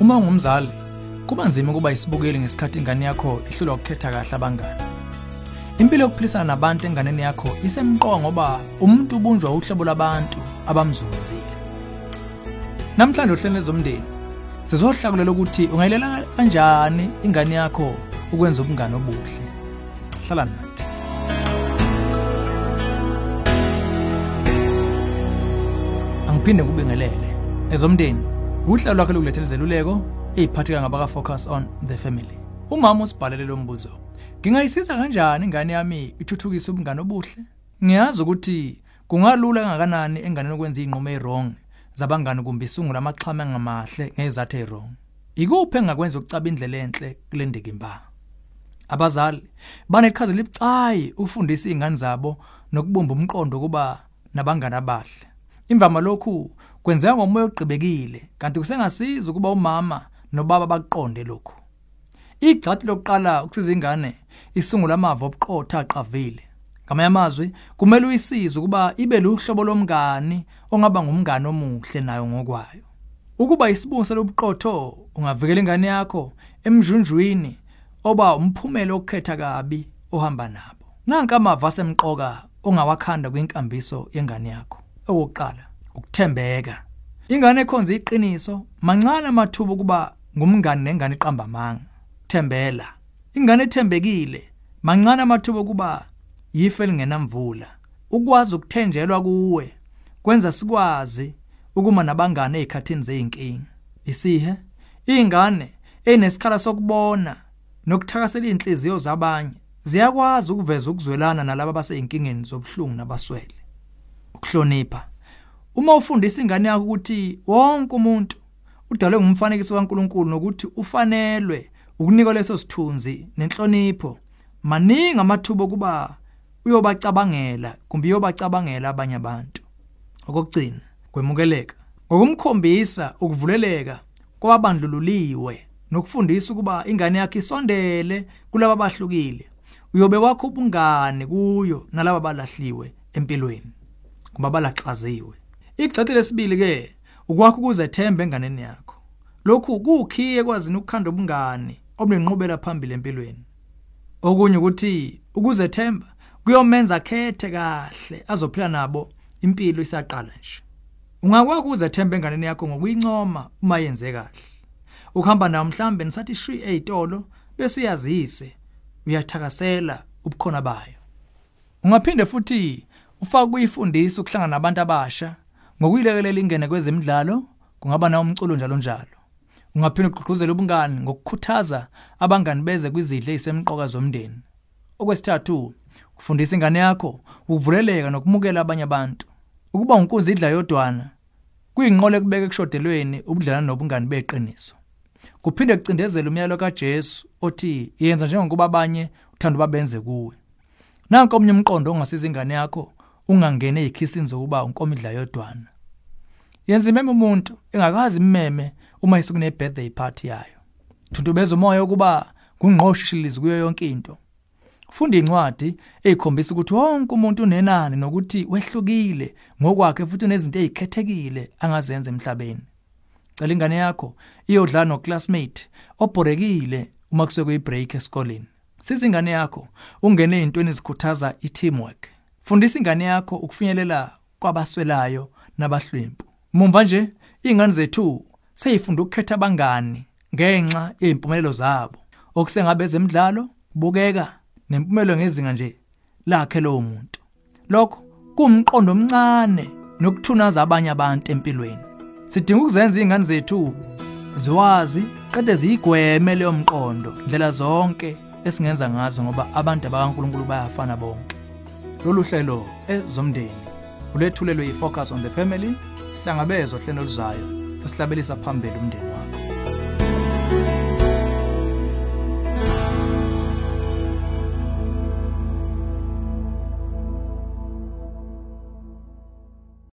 Uma ungumzali, kuba nzima ukuba isibukeli ngesikhathi ingane yakho ihlulwa ukukhetha kahle abangani. Impilo yokuphilisana nabantu enganeni yakho isemqoka ngoba umuntu ubunjwa uhlobo labantu abamzungezile. Namhlanje uhlelo lezomndeni sizohlakulela ukuthi ungayilela kanjani ingane yakho ukwenza ubungane obuhle. Hlala nathi. Angiphinde kubingelele. Ezomndeni, uhlelo lwakhe lokulethela izeluleko eziphatheka ngabaka focus on the family. Umama usibhalele lo mbuzo. Ngingayisiza kanjani ingane yami ithuthukise ubungane obuhle? Ngiyazi ukuthi kungalula kangakanani enganeni ukwenza izinqumo ezirong zabangani kumbe isungula amaxhama angamahle ngezathu ezirong. Ikuphi engakwenza ukucaba indlela enhle kule ndiki imba? Abazali baneqhaza libucayi ufundisa izingane zabo nokubumba umqondo kuba nabangani abahle. Imvama lokhu kwenzeka ngomoya ogqibekile kanti kusengasiza ukuba umama nobaba bakuqonde lokhu. Igxathi lokuqala ukusiza ingane isungula amava obuqotha aqavile. Ngamanye amazwi kumele uyisize ukuba ibe luhlobo lomngani ongaba ngumngane omuhle nayo ngokwayo. Ukuba isibungu lobuqotho ungavikela ingane yakho emjunjwini oba umphumela okukhetha kabi ohamba nabo. Nanka amava asemqoka ongawakhanda kwinkambiso yengane yakho. Okokuqala, ukuthembeka. Ingane ekhonza iqiniso mancane amathuba kuba ngumngane nengane iqamba amanga. Thembela. Ingane ethembekile mancane amathuba kuba yife lingenamvula. Ukwazi ukuthenjelwa kuwe kwenza sikwazi ukuma nabangane ezikhathini zeinkinga. Isihe ingane enesikhala sokubona nokuthakasela inhliziyo zabanye ziyakwazi ukuveza ukuzwelana nalabo abasey'inkingeni zobuhlungu nabaswele. Ukuhlonipha. Uma ufundisa ingane yakho ukuthi wonke umuntu udalwe ngumfanekiso kaNkuluNkulu nokuthi ufanelwe ukunika leso sithunzi nenhlonipho, maningi amathuba kuba uyobacabangela kumbe uyobacabangela abanye abantu. Okugcina, kwemukeleka. Ngokumkhombisa ukuvuleleka kwabandlululiwe nokufundisa ukuba ingane yakhe isondele kulabo abahlukile uyobe wakho ubungane kuyo nalabo balahliwe empilweni kuba balaxaziwe igxathe lesibili ke ukwakho ukuzethemba enganeni yakho. Lokhu kukhiye kwazini ukukhanda ubungane obunenqubela phambili empilweni. Okunye ukuthi ukuzethemba kuyomenza khethe kahle azophila nabo impilo isaqala nje. Ungakwakho ukuzethemba enganeni yakho ngokuyincoma uma yenze kahle. Ukuhamba nayo mhlambe nisathi shwi ezitolo bese uyazise uyathakasela ubukhona bayo. Ungaphinde futhi ufake uyifundisa ukuhlangana nabantu abasha. Ngokuyilekelela ingene kwezemidlalo kungaba na umculo njalo njalo. Ungaphinde ugqugquzela ubungani ngokukhuthaza abangani beze kwizidle ezisemqoka zomndeni. Okwesithathu kufundisa ingane yakho ukuvuleleka nokumukela abanye abantu. Ukuba unkunzi idla yodwana kuyinqole kubeka ekushodelweni ubudlelana nobungani beqiniso. Kuphinde kucindezela umyalo kaJesu othi yenza njengokuba abanye uthanda babenze kuwe. Nanko omnye umqondo ongasiza ingane yakho ungangene ezikhisini zokuba unkomidla yodwana. Yenza imeme umuntu engakazi imeme uma isukune birthday party yayo. Thuntubeza umoya ukuba kungqoshishilizi kuyo yonke into. Funda incwadi ezikhombisa ukuthi wonke umuntu unenani nokuthi wehlukile ngokwakhe futhi unezinto ezikhethekile angazenza emhlabeni. Cela ingane yakho iyodlala noclassmate obhorekile uma kusekwe ibreak esikoleni. Siza ingane yakho ungene ezintweni ezikhuthaza i-teamwork. Fundisa ingane yakho ukufinyelela kwabaswelayo nabahlwempu. Mumva nje ingane zethu seyifunda ukukhetha abangani ngenxa yezimpumelelo zabo. Okusengabe ezemidlalo bukeka nempumelo ngezinga nje lakhe lowo muntu. Lokho kuumqondo omncane nokuthunaza abanye abantu empilweni. Sidinga ukuzenza izingane zethu ziwazi qede ziyigweme leyo mqondo ndlela zonke esingenza ngazo ngoba abantu abakaNkuluNkulu bayafana bonke. Lolu hlelo ezomndeni. Ulethulelwe yifocus on the family sihlangabezwa hlelo luzayo sesihlabelisa phambili umndeni.